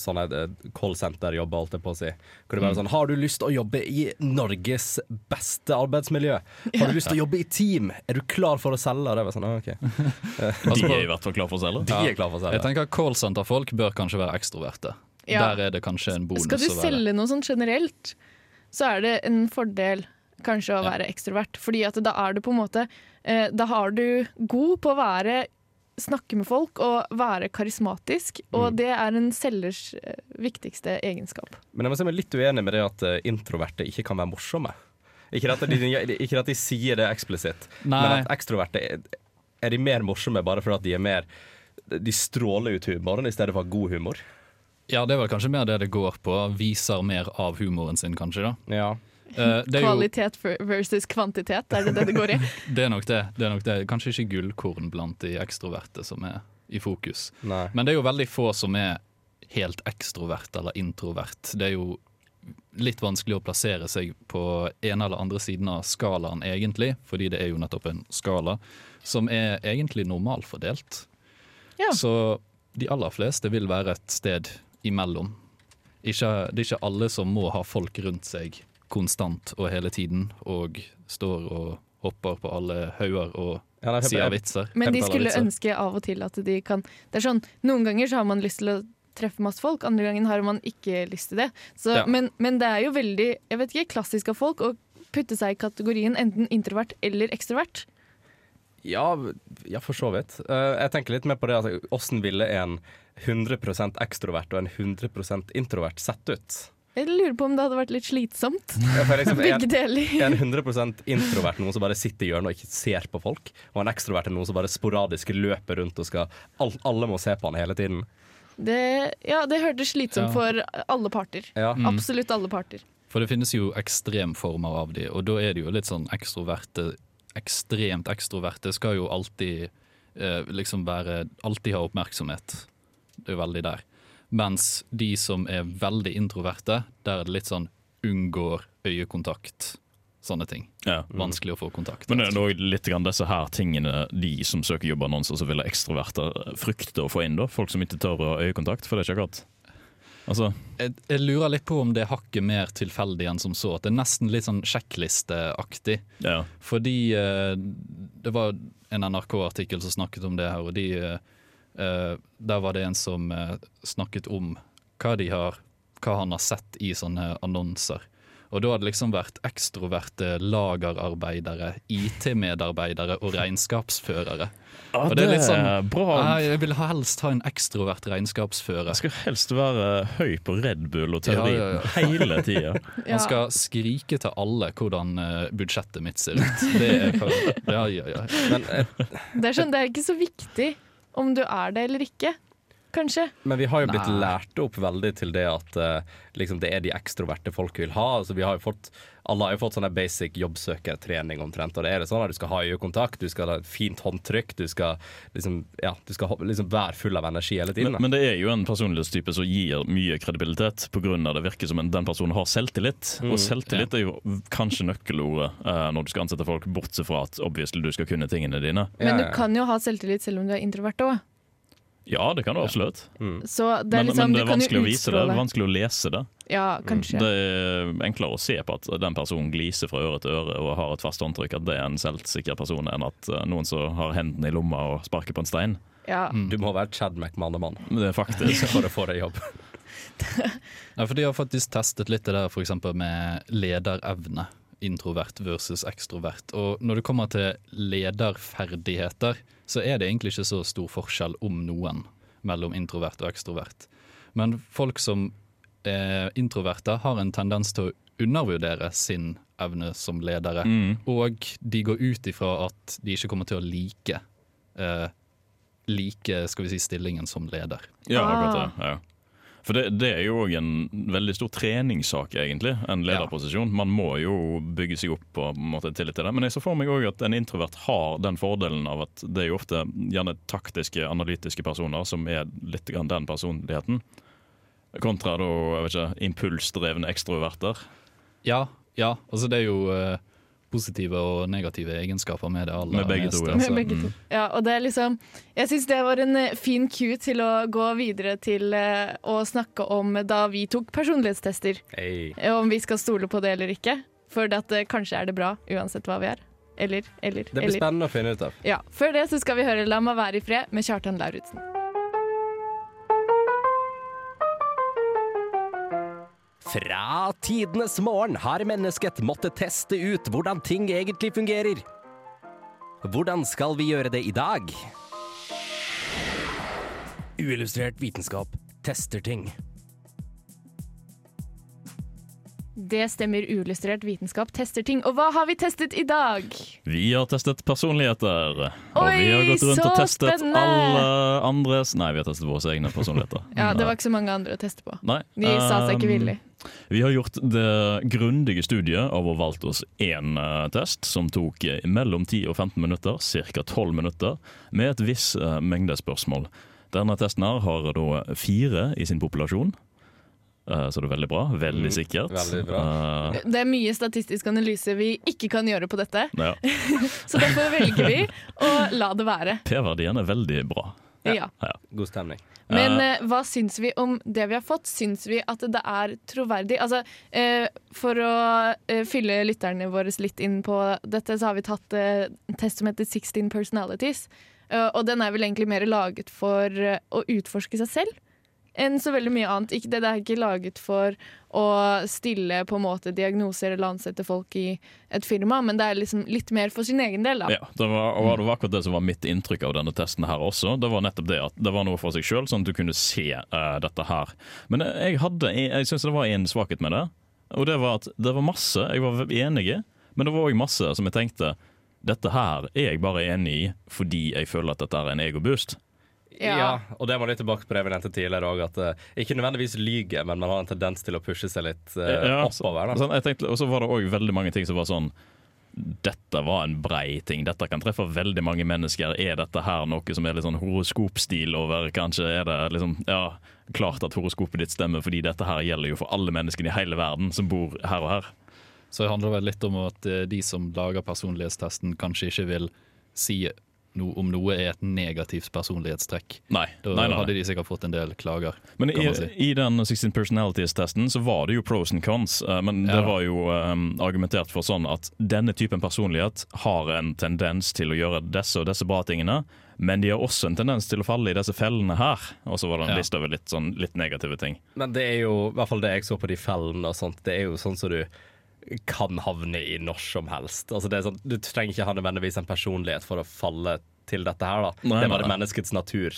A: sånne eh, callsenter-jobber, holdt jeg på å si. Hvor det bare er sånn Har du lyst til å jobbe i Norges beste arbeidsmiljø? Har du lyst til å jobbe i team? Er du klar for å selge? Det var sånn, ah, OK.
C: De er i hvert fall klar for å selge.
A: De er klar for å
G: Jeg tenker Callsenter-folk bør kanskje være ekstroverte.
B: Ja.
G: Der er det kanskje en bonus
B: Skal du selge noe sånn generelt, så er det en fordel kanskje å
G: Ja.
B: være ekstrovert. Fordi at da er du på en måte eh, Da har du god på å være snakke med folk og være karismatisk, og
A: Mm.
B: det er en selgers eh, viktigste egenskap.
A: Men jeg må si meg litt uenig med det at eh, introverte ikke kan være morsomme. Ikke at de, ikke at de sier det eksplisitt,
G: Nei.
A: men at ekstroverte er, er de mer morsomme bare fordi de er mer De stråler ut humoren i stedet for god humor.
G: Ja, det er vel kanskje mer det det går på. Viser mer av humoren sin, kanskje. da.
A: Ja.
G: Det, jo,
B: Kvalitet ver- versus kvantitet, er det det det går i?
G: det er nok det. det, er nok det. Kanskje ikke gullkorn blant de ekstroverte som er i fokus.
A: Nei.
G: Men det er jo veldig få som er helt ekstrovert eller introvert. Det er jo litt vanskelig å plassere seg på ene eller andre siden av skalaen, egentlig. Fordi det er jo nettopp en skala som er egentlig normalfordelt.
B: Ja.
G: Så de aller fleste vil være et sted imellom. Ikke, det er ikke alle som må ha folk rundt seg konstant og hele tiden, og står og hopper på alle hauger og
A: Ja, nei,
G: sier vitser.
B: Men de skulle
G: vitser.
B: ønske av og til at de kan Det er sånn, Noen ganger så har man lyst til å treffe masse folk, andre ganger har man ikke lyst til det. Så,
G: Ja.
B: men, men det er jo veldig jeg vet ikke, klassisk av folk å putte seg i kategorien enten introvert eller ekstrovert.
A: Ja, ja, for så vidt. Eh, jeg tenker litt mer på det at åssen ville en 100% ekstrovert og en 100% introvert sett ut?
B: Jeg lurer på om det hadde vært litt slitsomt.
A: Ja, for liksom,
B: Begge
A: en,
B: deler.
A: en 100% introvert noen som bare sitter i hjørnet og ikke ser på folk, og en ekstrovert er noen som bare sporadisk løper rundt og skal all, Alle må se på han hele tiden.
B: Det, ja, det hørtes slitsomt
G: Ja.
B: for alle parter.
A: Ja.
B: Absolutt alle parter.
G: For det finnes jo ekstremformer av de, og da er det jo litt sånn ekstroverte Ekstremt ekstroverte skal jo alltid eh, liksom være Alltid ha oppmerksomhet. Det er jo veldig der. Mens de som er veldig introverte, der er det litt sånn unngår øyekontakt. sånne ting.
C: Ja.
G: Vanskelig å få kontakt.
C: Men det er også litt grann disse her tingene de som søker jobbannonser, som vil ha ekstroverter frykter å få inn. da Folk som ikke tør å ha øyekontakt. For det er ikke akkurat Altså,
G: Jeg, jeg lurer litt på om det er hakket mer tilfeldig enn som så. At det er nesten litt sånn sjekklisteaktig.
C: ja.
G: Fordi eh, det var en NRK-artikkel som snakket om det her, og de, eh, der var det en som eh, snakket om hva, de har, hva han har sett i sånne annonser. Og da hadde det liksom vært ekstroverte lagerarbeidere, IT-medarbeidere og regnskapsførere.
C: Ja,
G: Og det er litt sånn-
C: bra.
G: Nei, Jeg vil helst ha en ekstrovert regnskapsfører.
C: Jeg skal helst være høy på Red Bull og
G: Ja,
C: teori
G: ja, ja.
C: hele tida.
G: Han skal skrike til alle hvordan eh, budsjettet mitt ser ut. Det er ja, ja, ja.
A: Men, eh,
B: Det er sånn, det er ikke så viktig om du er det eller ikke, kanskje.
A: men vi har jo blitt
G: Nei.
A: lært opp veldig til det at uh, liksom det er de ekstroverte folk vil ha. Altså, vi har jo fått, alle har jo fått sånn basic jobbsøkertrening omtrent. Og det er det sånn at du skal ha øyekontakt, du skal ha fint håndtrykk, du skal liksom, ja, du skal liksom være full av energi hele tiden.
C: Men, men det er jo en personlighetstype som gir mye kredibilitet pga. det virker som en, den personen har selvtillit.
A: Mm,
C: Og selvtillit er jo kanskje nøkkelordet uh, når du skal ansette folk, bortsett fra at obviously du skal kunne tingene dine.
B: Men du kan jo ha selvtillit selv om du er introvert òg.
C: Ja, det kan du absolutt.
B: Så det er
C: Men,
B: liksom,
C: men det er vanskelig å vise det.
B: det er
C: Vanskelig å lese det.
B: Ja, kanskje.
C: Det er enklere å se på at den personen gliser fra øre til øre og har et fast håndtrykk, at det er en selvsikker person, enn at eh, noen som har hendene i lomma og sparker på en stein.
B: Ja.
A: Du må være Chad McManaman
C: Men Det er faktisk
A: for å få deg jobb.
G: Ja, for De har faktisk testet litt det der for med lederevne. Introvert versus ekstrovert. Og når det kommer til lederferdigheter, så er det egentlig ikke så stor forskjell om noen mellom introvert og ekstrovert. Men folk som er introverte, har en tendens til å undervurdere sin evne som ledere.
C: Mm.
G: Og de går ut ifra at de ikke kommer til å like eh, like skal vi si, stillingen som leder.
C: Ja, akkurat det. Ja. For det, det er jo òg en veldig stor treningssak, egentlig. En lederposisjon. Man må jo bygge seg opp på en måte tillit til det. Men jeg så for meg òg at en introvert har den fordelen av at det er jo ofte gjerne taktiske, analytiske personer som er litt grann den personligheten. Kontra da, jeg vet ikke, impulsdrevne ekstroverter.
G: Ja, ja. Altså det er jo eh, positive og negative egenskaper med det aller
C: Med begge to,
G: meste,
C: ja.
B: Med
G: altså.
B: begge to. Ja, og det er liksom Jeg syns det var en eh, fin cue til å gå videre til eh, å snakke om da vi tok personlighetstester.
A: Hey.
B: Eh, Om vi skal stole på det eller ikke. For at kanskje er det bra uansett hva vi er. Eller, eller,
A: Det blir
B: eller.
A: spennende å finne ut av.
B: Ja, Før det så skal vi høre 'La meg være i fred' med Kjartan Lauritzen.
A: Fra tidenes morgen har mennesket måttet teste ut hvordan ting egentlig fungerer. Hvordan skal vi gjøre det i dag? Uillustrert vitenskap tester ting.
B: Det stemmer. Uillustrert vitenskap tester ting. Og hva har vi testet i dag?
C: Vi har testet personligheter. og
B: Oi,
C: vi har gått rundt og testet
B: spennende!
C: alle andres Nei, vi har testet våre egne personligheter.
B: Ja, Det var ikke så mange andre å teste på.
C: Nei.
B: De sa seg ikke
C: um,
B: villig.
C: Vi har gjort det grundige studiet av å valgt oss én eh, test som tok eh, mellom 10 og 15 minutter, ca. 12 minutter, med et viss eh, mengde spørsmål. Denne testen her har da fire i sin populasjon, så det er veldig bra. Veldig
A: Mm,
C: sikkert.
A: veldig bra.
B: Det er mye statistisk analyse vi ikke kan gjøre på dette,
C: ja.
B: så derfor velger vi å la det være.
C: P-verdien er veldig bra.
B: Ja.
A: God stemning.
B: Men
C: eh,
B: hva syns vi om det vi har fått? Syns vi at det er troverdig? Altså, uh, for å uh, fylle lytterne våre litt inn på dette, så har vi tatt en test som heter 16 personalities. Og den er vel egentlig mer laget for å utforske seg selv enn så veldig mye annet. Ikke, det det er ikke laget for å stille på en måte diagnoser eller ansette folk i et firma, men det er liksom litt mer for sin egen del, da.
C: Ja, det var, og det var akkurat det som var mitt inntrykk av denne testen her også. Det var nettopp det at det var noe for seg sjøl, sånn at du kunne se uh, dette her. Men jeg hadde, jeg syns det var en svakhet med det, og det var at det var masse jeg var enig i, men det var òg masse som jeg tenkte dette her er jeg bare enig i fordi jeg føler at dette er en egoboost.
A: Ja.
B: Ja.
A: og det var litt tilbake på det vi nevnte tidligere òg, at eh, ikke nødvendigvis lyge, men man har en tendens til å pushe seg litt uh,
C: Ja,
A: oppover. Da.
C: Sånn, jeg tenkte, og så var det òg veldig mange ting som var sånn dette var en brei ting. Dette kan treffe veldig mange mennesker. Er dette her noe som er litt sånn horoskopstil over? Kanskje er det liksom Ja, klart at horoskopet ditt stemmer, fordi dette her gjelder jo for alle menneskene i hele verden som bor her og her.
G: Så det handler vel litt om at eh, de som lager personlighetstesten, kanskje ikke vil si no, om noe er et negativt personlighetstrekk.
C: Nei,
G: Da
C: nei, nei.
G: hadde de sikkert fått en del klager.
C: Men
G: kan
C: i,
G: man si.
C: i den 16 personalities-testen så var det jo pros and cons, men men det var jo um, argumentert for sånn at denne typen personlighet har en tendens til å gjøre disse og disse bra tingene, men de har også en tendens til å falle i disse fellene her. Og så var det en
G: Ja.
C: liste over litt, sånn, litt negative ting.
A: Men det er jo, i hvert fall det jeg så på de fellene og sånt, det er jo sånn som du kan havne i når som helst. Altså det er sånn, du trenger ikke ha nødvendigvis en personlighet for å falle til dette her, da.
C: Nei,
A: det er bare menneskets natur,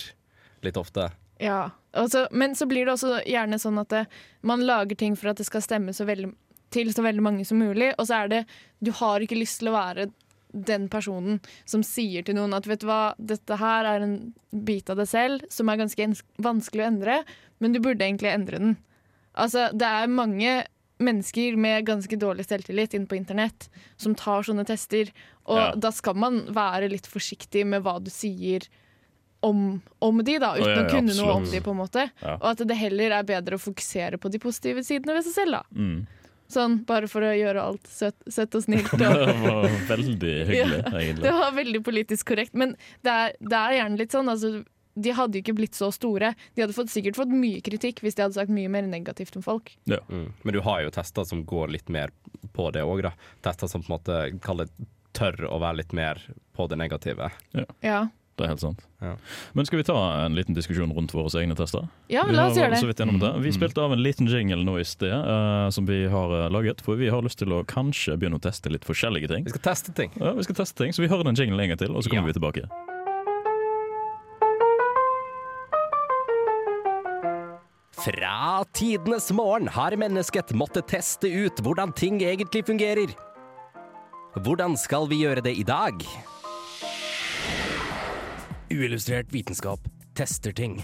A: litt ofte.
B: Ja, altså, men så blir det også gjerne sånn at det, man lager ting for at det skal stemme så veldig, til så veldig mange som mulig, og så er det Du har ikke lyst til å være den personen som sier til noen at vet du hva, dette her er en bit av deg selv som er ganske vanskelig å endre, men du burde egentlig endre den. Altså, det er mange mennesker med ganske dårlig selvtillit inne på internett som tar sånne tester, og
C: Ja.
B: da skal man være litt forsiktig med hva du sier om, om de, da, uten
C: Ja, ja,
B: å kunne noe om de, på en måte.
C: Ja.
B: Og at det heller er bedre å fokusere på de positive sidene ved seg selv, da.
C: Mm.
B: Sånn bare for å gjøre alt søtt, søtt og snilt.
C: Det var veldig hyggelig,
B: det
C: egentlig.
B: var veldig politisk korrekt, men det er, det er gjerne litt sånn, altså de hadde jo ikke blitt så store. De hadde fått, sikkert fått mye kritikk hvis de hadde sagt mye mer negativt om folk.
A: Mm. Men du har jo tester som går litt mer på det òg, da. Tester som på en måte kaller tør å være litt mer på det negative.
B: Ja,
C: Det er helt sant.
A: Ja.
C: Men skal vi ta en liten diskusjon rundt våre egne tester?
B: ja la oss gjøre
C: så
B: det.
C: vidt det. Vi
G: Mm.
C: spilte av en liten jingle nå i sted uh, som vi har uh, laget, for vi har lyst til å kanskje begynne å teste litt forskjellige ting.
A: Vi skal teste ting.
C: Ja, vi skal teste ting, så vi hører den jinglen en gang til, og så kommer
A: Ja.
C: vi tilbake.
A: Fra tidenes morgen har mennesket måttet teste ut hvordan ting egentlig fungerer. Hvordan skal vi gjøre det i dag? Uillustrert vitenskap tester ting.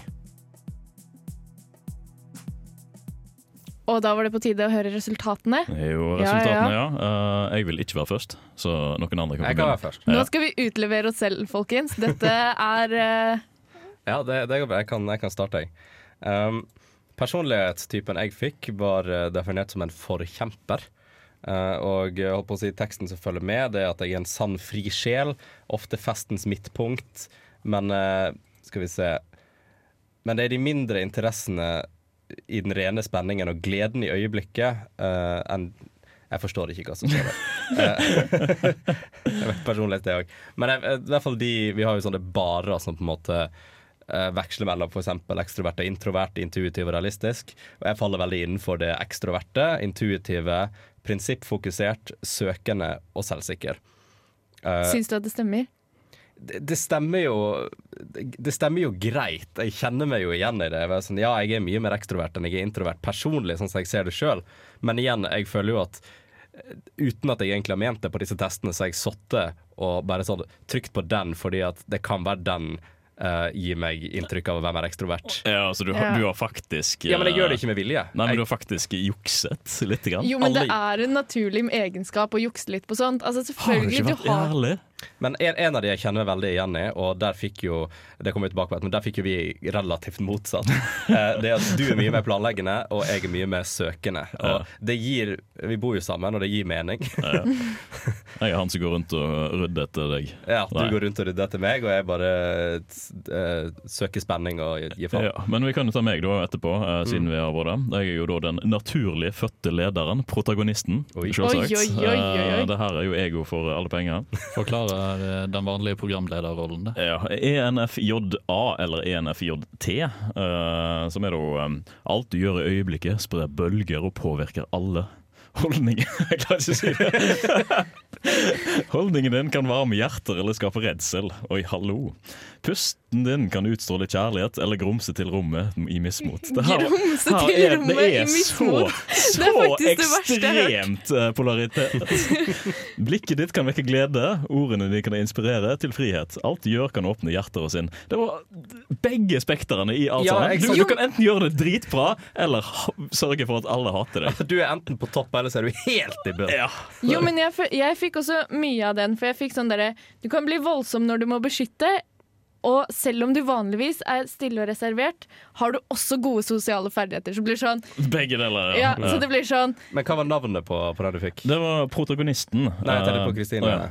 B: Og da var det på tide å høre resultatene.
C: Jo
B: Ja,
C: resultatene, ja. Uh, jeg vil ikke være først, så noen andre kan få
A: Jeg kan
C: begynne.
A: være først.
B: Nå skal vi utlevere oss selv, folkens. Dette er uh...
A: Ja, det, det går bra. Jeg kan, jeg kan starte, jeg. Um, personlighetstypen jeg fikk, var eh, definert som en forkjemper. Eh, og holdt på å si teksten som følger med, det er at jeg er en sann, fri sjel. Ofte festens midtpunkt. Men eh, skal vi se Men det er de mindre interessene i den rene spenningen og gleden i øyeblikket uh, enn jeg forstår ikke hva som står der. Jeg vet personlighet det òg. Men jeg, i hvert fall de Vi har jo sånne barer som på en måte eh, veksler mellom f.eks. ekstrovert og introvert, intuitiv og realistisk. Og jeg faller veldig innenfor det ekstroverte, intuitive, prinsippfokusert, søkende og selvsikker. Uh,
B: Syns du at det stemmer?
A: det, det stemmer jo Det stemmer jo greit. Jeg kjenner meg jo igjen i det. Jeg sånn, ja, jeg er mye mer ekstrovert enn jeg er introvert personlig, sånn som jeg ser det sjøl. Men igjen, jeg føler jo at eh, uten at jeg egentlig har ment det på disse testene, så har jeg sittet og bare sånn trykt på den fordi at det kan være den eh, gir meg inntrykk av å være mer ekstrovert.
C: Ja, så du, har-
B: Ja.
C: du har faktisk
A: Ja, men jeg
C: eh,
A: gjør det ikke med vilje.
C: Nei, men
A: Jeg-
C: du har faktisk jukset litt. Grann.
B: Jo, men det er en naturlig egenskap å jukse litt på sånt. Altså,
C: Har du
B: ikke
C: ikke
B: du
C: vært
B: har
C: ærlig?
A: Men en, en av de jeg kjenner meg veldig igjen i, og der fikk jo Det kommer vi tilbake på, men der fikk jo vi relativt motsatt. Eh, det at du er mye mer planleggende, og jeg er mye mer søkende. Og det gir Vi bor jo sammen, og det gir mening.
C: Ja. Jeg er han som går rundt og rydder etter deg.
A: Ja, Du
C: Nei.
A: går rundt og rydder etter meg, og jeg bare eh, søker spenning og gir faen.
C: Ja, men vi kan jo ta meg da etterpå, eh, siden vi har vært der. Jeg er jo da den naturlig fødte lederen, protagonisten. Selvsagt. Det her er jo ego for alle penger.
G: Forklarer eh, den vanlige programlederrollen det.
C: Ja, ENFJA, eller ENFJT, uh, som er da eh, alt du gjør i øyeblikket, sprer bølger og påvirker alle. Holdninger Jeg klarer ikke å si det. Holdningen din kan varme hjerter eller skape redsel. Oi, hallo. Pusten din kan utstråle kjærlighet eller grumse til rommet i mismot. Det her-
B: Grumse
C: her
B: til
C: er-
B: rommet
C: det
B: i
C: er
B: mismot.
C: Så,
B: Det
C: så ekstremt eh, polaritet. Blikket ditt kan vekke glede, ordene dine kan inspirere til frihet. Alt du gjør kan åpne hjerter og sinn. Det var begge spektrene i alt
A: Ja,
C: sammen. Du, du kan enten gjøre det dritbra, eller sørge for at alle hater deg.
A: Du er enten på topp, eller så er du helt i bunnen.
C: Ja.
B: Jo, men jeg, jeg fikk også mye av den, for jeg fikk sånn derre Du kan bli voldsom når du må beskytte, Og selv om du vanligvis er stille og reservert, har du også gode sosiale ferdigheter. Så, blir det sånn,
C: Begge deler,
B: ja,
C: ja.
B: så det blir sånn
A: Men hva var navnet på, på den du fikk?
C: Det var protagonisten.
A: Nei, jeg tenkte på Kristine.
C: Uh, oh,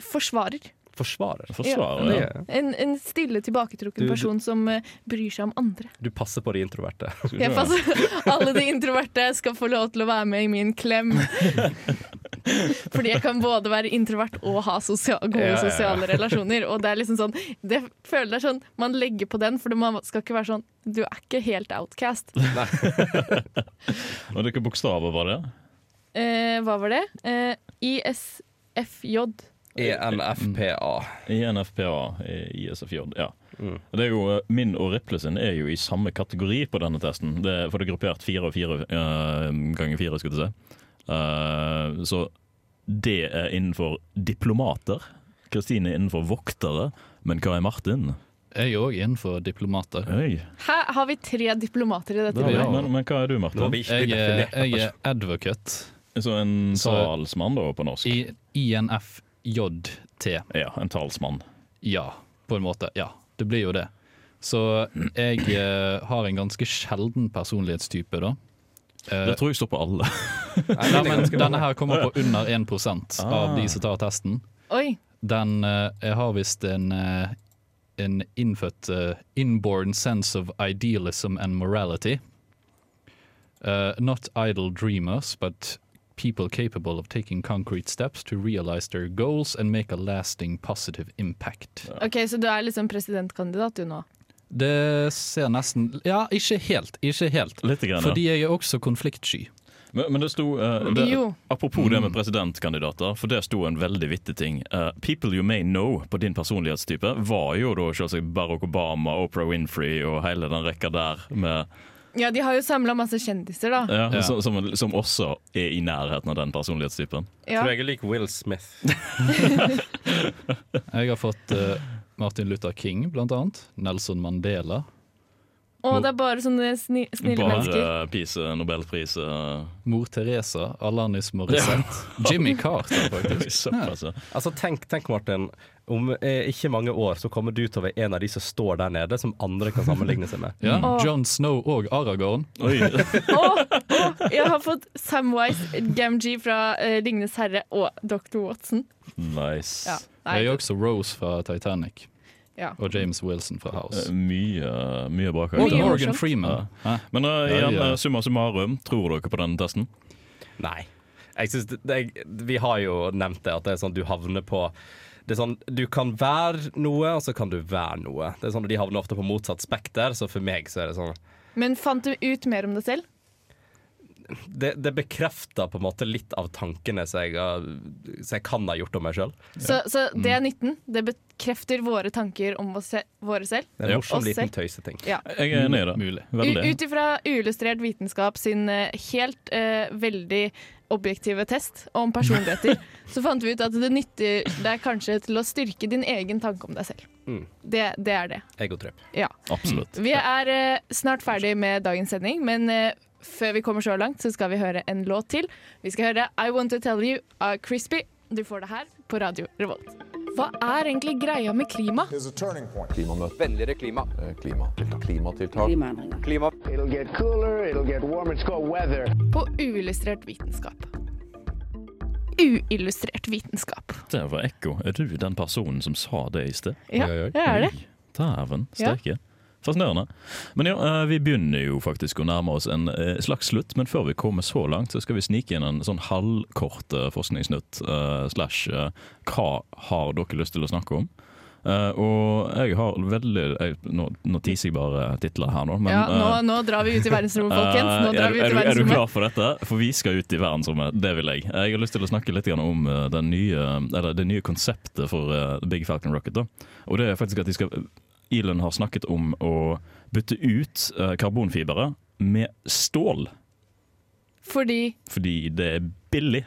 C: ja.
B: forsvarer.
A: Forsvarer.
C: Forsvarer, ja.
A: Ja.
B: En, en stille, tilbaketrukken
A: Du- du-
B: person som uh, bryr seg om andre.
A: Du passer på de introverte.
B: Jeg passer, alle de introverte skal få lov til å være med i min klem. Fordi jeg kan både være introvert og ha sosial, gode
A: Ja,
B: sosiale relasjoner. Og det er liksom sånn Det føler jeg sånn Man legger på den, for man skal ikke være sånn Du er ikke helt outcast.
C: Og hvilke bokstaver var det?
B: Eh, hva var det? Eh, ISFJ.
A: E ENFPA.
C: i ISFJ. Ja.
A: Mm.
C: Det er jo, eh, min og Riple sin er jo i samme kategori på denne testen. Det for det er gruppert fire og fire uh, ganger fire, skulle jeg si. Uh, så det er innenfor diplomater. Kristine er innenfor voktere. Men hva er Martin?
G: Jeg er òg innenfor diplomater.
C: Hey.
B: Her har vi tre diplomater i dette
C: det
B: ja,
C: men, men hva er du, Martin?
G: Jeg er, jeg er advocate
C: Så en salsmann, da, på norsk?
G: i INFJT.
C: Ja, en talsmann.
G: Ja, på en måte. Ja, det blir jo det. Så jeg eh, har en ganske sjelden personlighetstype, da. Eh,
C: Det tror jeg står på alle.
A: Nei,
G: men denne her kommer på under 1
C: Ah.
G: av de som tar testen.
B: Oi.
G: Den eh, Jeg har visst en, eh, en innfødt eh, inborn sense of idealism and morality. Eh, not idle dreamers, but people capable of taking concrete steps to realize their goals and make a lasting positive impact.
B: OK, så du er liksom presidentkandidat du nå?
G: Det ser nesten Ja, ikke helt. Ikke helt.
C: Litt grann.
G: Fordi jeg er også konfliktsky.
C: Men, men det sto uh, det. Apropos det med presidentkandidater, for det sto en veldig vittig ting. Uh, people you may know på din personlighetstype var jo da selvsagt Barack Obama, Oprah Winfrey og hele den rekka der med
B: Ja, de har jo samla masse kjendiser, da.
C: ja,
G: Ja.
C: Som, som, som også er i nærheten av den personlighetstypen.
B: Ja.
A: Tror jeg er lik Will Smith.
G: Jeg har fått uh, Martin Luther King, blant annet. Nelson Mandela.
B: Og det er bare sånne sni snille mennesker.
C: Bare Pise, Nobelpris eh,
G: Mor Teresa, Alanis Morissette. Jimmy Carter, faktisk.
C: Ja.
A: Altså, tenk, tenk Martin. Om eh, ikke mange år så kommer du til å være en av de som står der nede, som andre kan sammenligne seg med.
G: Ja,
B: Åh.
G: John Snow og Aragorn.
C: Oi.
B: Og, og jeg har fått Samwise Gamgee fra eh, Ringenes herre og Dr. Watson.
C: Nice.
B: Ja. Nei,
G: Jeg er også Rose fra Titanic.
B: Ja.
G: Og James Wilson fra
C: Eh,
G: House.
C: Mye, mye bra
G: Og
C: karakter.
B: Mye
G: Morgan. Freeman. Ja.
C: Men
G: uh,
C: igjen, eh, summa summarum, tror dere på den testen?
A: Nei. Jeg synes det, det, vi har jo nevnt det, at det er sånn du havner på det er sånn, Du kan være noe, og så kan du være noe. Det er sånn, De havner ofte på motsatt spekter, så for meg så er det sånn
B: Men fant du ut mer om det selv?
A: Det, det bekrefter på en måte litt av tankene som jeg, som jeg kan ha gjort om meg sjøl.
B: Så, så det
C: Mm.
B: er nytten. Det bekrefter våre tanker om oss se våre selv.
A: Det er en
C: Ja.
A: morsom liten tøyseting.
B: Ja.
C: Jeg er enig i det.
G: Mulig.
B: Ut ifra uillustrert vitenskap sin eh, helt uh, veldig objektive test om personligheter, så fant vi ut at det nytter deg kanskje til å styrke din egen tanke om deg selv.
A: Mm.
B: Det, det er det.
A: Egotrep.
B: Ja.
C: Absolutt.
B: Vi er uh, snart ferdig med dagens sending, men eh, før vi kommer så langt, så skal vi høre en låt til. Vi skal høre I Want To Tell You av Crispy. Du får det her på Radio Revolt. Hva er egentlig greia med klima?
H: Klimamøte. Vennligere klima.
I: Klima. Klimatiltak. Klimatiltak.
H: Klima.
J: It'll get cooler, it'll get warmer, it's called weather.
B: På uillustrert vitenskap. Uillustrert vitenskap.
C: Det var ekko. Er du den personen som sa det i sted?
B: Ja, det er det.
C: Dæven steike. Ja. Fascinerende. Men ja, eh, vi begynner jo faktisk å nærme oss en eh, slags slutt. Men før vi kommer så langt, så skal vi snike inn en sånn halvkort eh, forskningsnytt Uh, slash uh, hva har dere lyst til å snakke om? Uh, og jeg har veldig jeg, Nå, nå teaser jeg bare titler her nå, men
B: Ja, nå, nå drar vi ut i verdensrommet, folkens. Nå drar
C: er,
B: vi ut
C: er,
B: i
C: du- er du klar for dette? For vi skal ut i verdensrommet. Det vil jeg. Jeg har lyst til å snakke litt om den nye, eller det nye konseptet for Big Falcon Rocket. Da. Og det er faktisk at de skal Elon har snakket om å bytte ut karbonfibre karbonfibere med stål.
B: Fordi
C: Fordi det er billig.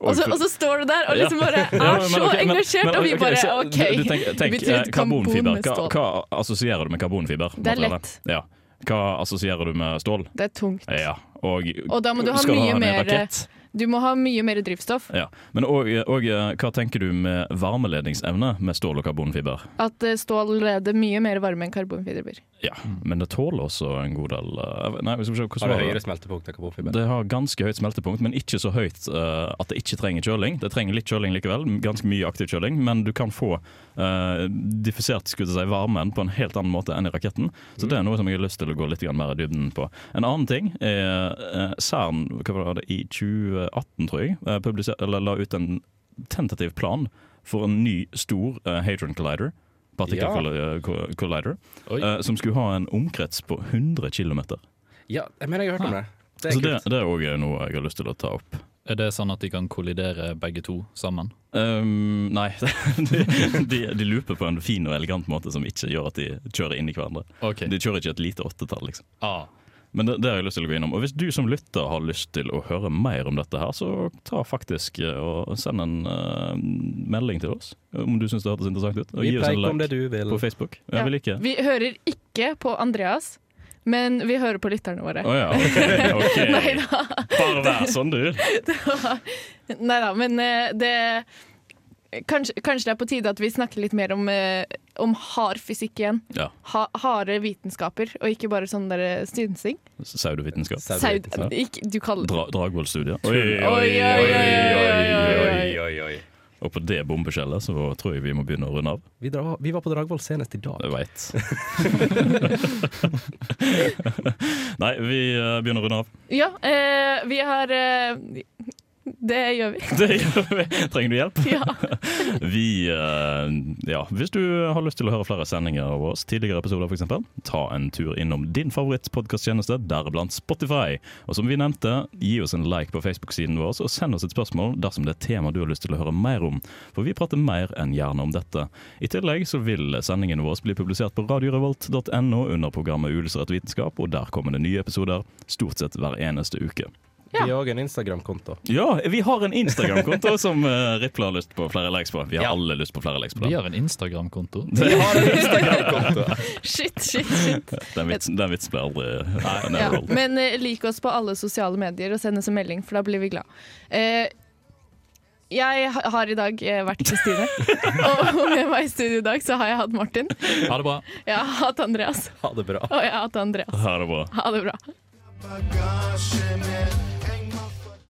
B: og så, og så står du der og liksom bare
C: Ja,
B: er så
C: men-
B: engasjert, og vi bare OK.
C: du- du tenk, tenk,
B: bytter ut
C: eh,
B: karbon
C: karbonfiber. Hva, hva assosierer du med karbonfiber?
B: Det er lett.
C: Ja. Hva assosierer du med stål?
B: Det er tungt.
C: Ja. Og,
B: Og da må du ha mye mer-
C: rakett?
B: Du må ha mye mer drivstoff.
C: Ja. Men og, og, eh, hva tenker du med varmeledningsevne med stål og karbonfiber?
B: At stål leder mye mer varme enn karbonfiber.
C: Ja, men det tåler også en god del eh, Nei, vi skal se, hvordan
A: Har det høyere smeltepunkt enn karbonfiber?
C: Det har ganske høyt smeltepunkt, men ikke så høyt uh, at det ikke trenger kjøling. Det trenger litt kjøling likevel, ganske mye aktiv kjøling, men du kan få uh, diffusert skulle si, varmen på en helt annen måte enn i raketten. Så det er noe som jeg har lyst til å gå litt mer i dybden på. En annen ting er uh, CERN i 2018, tror jeg, eller la ut en tentativ plan for en ny, stor hadron collider. Particle
A: Ja.
C: collider.
G: Oi.
C: eh, som skulle ha en omkrets på 100 km.
A: Ja, jeg mener jeg har hørt om det. Det er
C: Så det, det er også noe jeg har lyst til å ta opp.
G: Er det sånn at de kan kollidere begge to sammen?
C: Um, nei, de, de, de looper på en fin og elegant måte som ikke gjør at de kjører inn i hverandre.
G: Okay.
C: De kjører ikke et lite åttetall, liksom.
G: Ah.
C: Men det, det har jeg lyst til å gå innom. Og hvis du som lytter har lyst til å høre mer om dette her, så ta faktisk eh, og send en uh, melding til oss om du syns det hørtes interessant ut. Og
A: Vi
C: gi oss en
A: preiker om det du vil.
C: på Facebook. Ja,
B: Ja.
C: vi liker.
B: Vi hører ikke på Andreas, men vi hører på lytterne våre.
C: Oh, ja, ok.
B: okay.
C: Bare vær sånn, du.
B: Nei da, men eh, det kanskje, kanskje det er på tide at vi snakker litt mer om, eh, om hard fysikk igjen.
C: Ja.
B: Ha, harde vitenskaper, og ikke bare sånn der synsing.
C: Saudovitenskap.
B: Saud, du kaller
C: Dra Dragvoll-studiet.
B: Oi, oi, oi, oi,
A: oi, oi.
C: Og på det bombeskjellet så tror jeg vi må begynne å runde av.
A: Vi, dra, vi var på Dragvoll senest i dag.
C: Jeg veit. Nei, vi eh, begynner å runde av.
B: Ja, eh, vi har eh, Det gjør vi.
C: Det gjør vi. Trenger du hjelp?
B: Ja.
C: Vi, eh, ja, Hvis du har lyst til å høre flere sendinger av oss, tidligere episoder f.eks., ta en tur innom din favorittpodkasttjeneste, deriblant Spotify. Og som vi nevnte, gi oss en like på Facebook-siden vår, og send oss et spørsmål dersom det er tema du har lyst til å høre mer om. For vi prater mer enn gjerne om dette. I tillegg så vil sendingene våre bli publisert på radiorevolt.no under programmet Ulesrett vitenskap, og der kommer det nye episoder stort sett hver eneste uke.
A: Vi har òg en Instagram-konto.
C: Ja, vi har en Instagram-konto som uh, Riple har lyst på flere likes på. Vi har
A: Ja.
C: alle lyst på flere likes på
G: Vi har en Instagram-konto.
A: Vi har en Instagram-konto.
B: Shit, shit, shit.
C: Den vitsen, den vitsen ble aldri den er
B: Ja.
C: aldri.
B: Men uh, lik oss på alle sosiale medier og send oss en melding, for da blir vi glad. Uh, jeg har i dag eh, vært Kristine, og med meg i studio i dag så har jeg hatt Martin.
G: Ha det bra.
B: Jeg har hatt Andreas,
A: Ha det bra.
B: og jeg har hatt Andreas.
C: Ha det bra.
B: Ha det bra.
H: Bagasje med